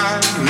time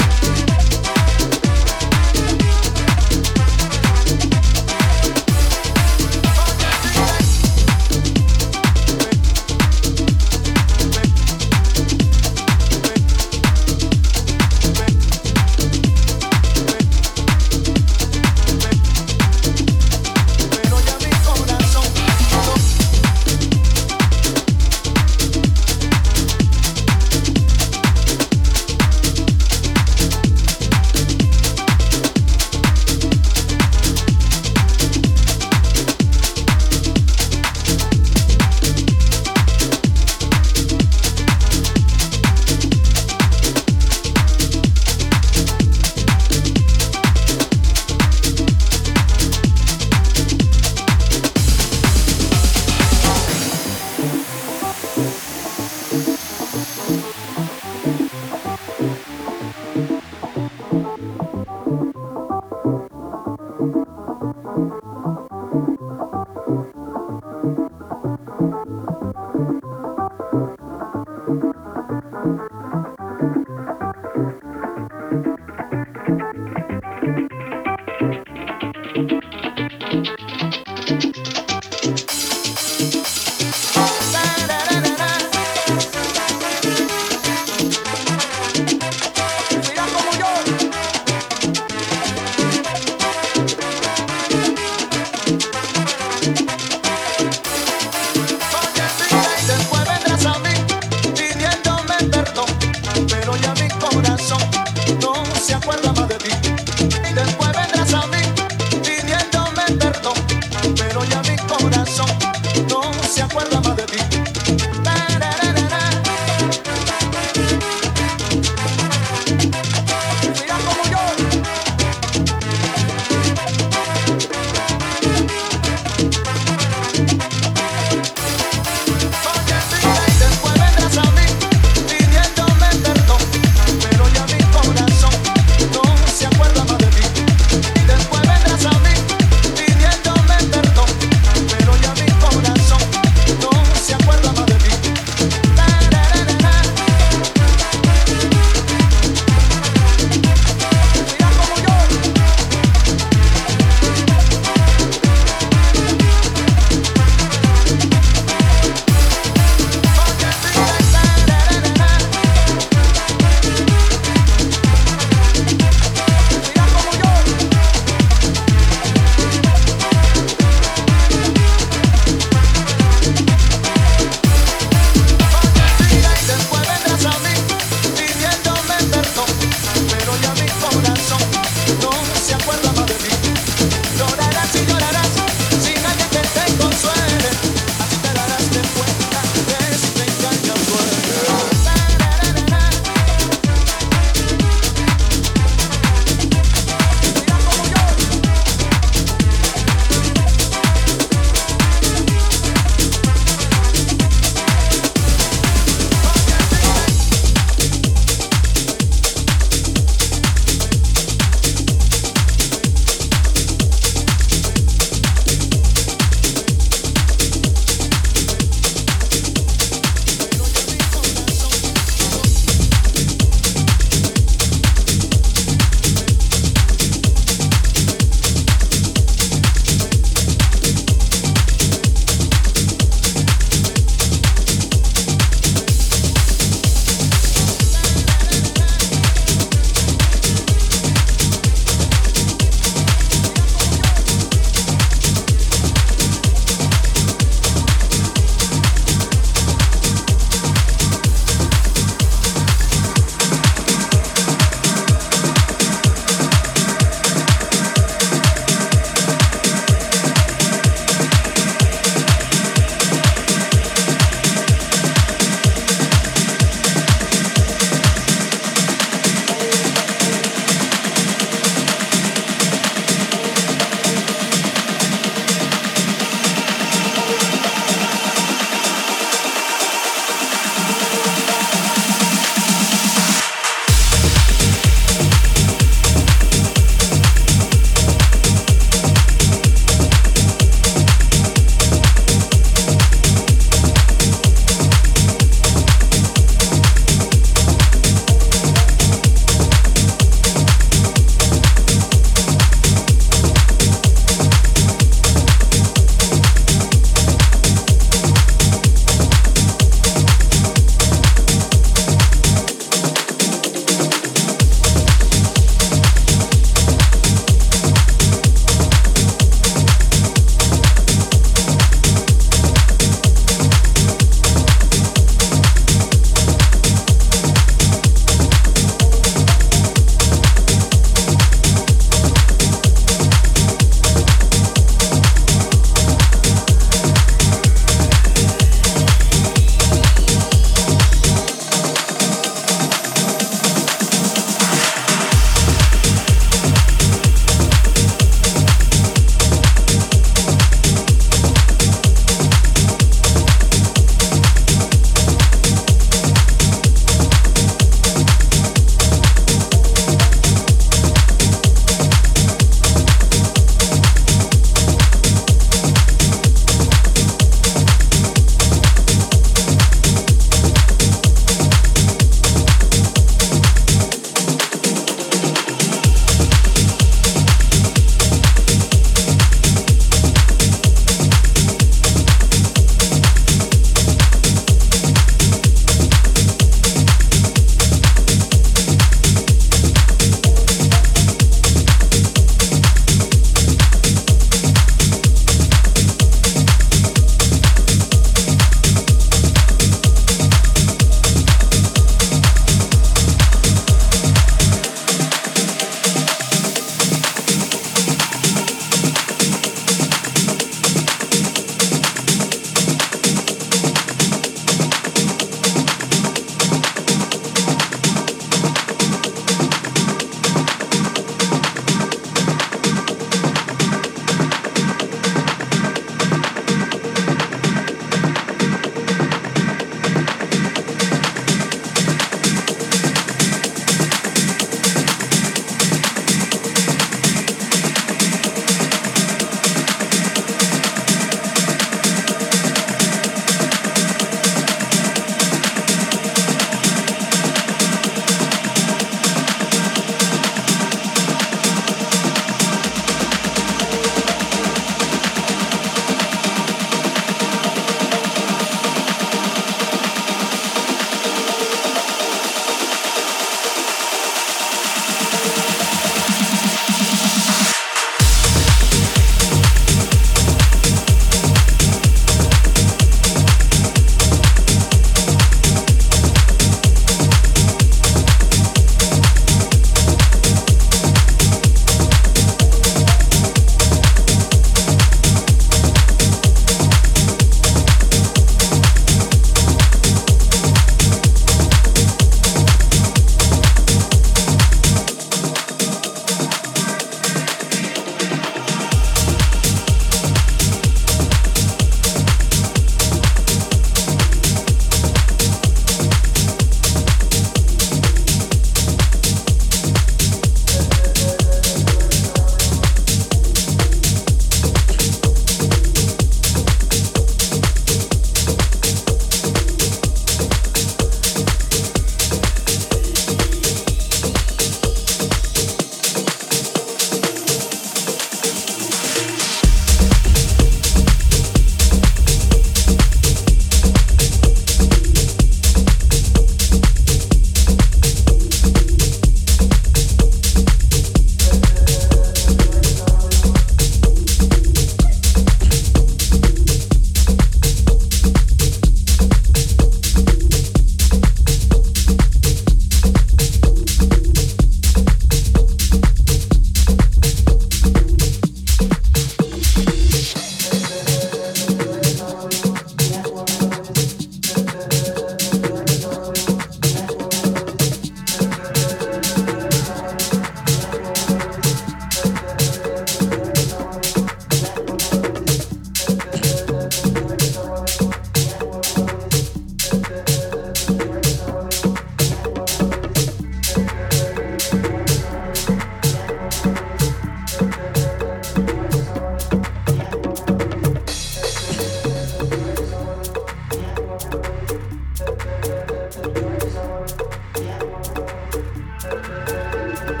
Thank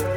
you.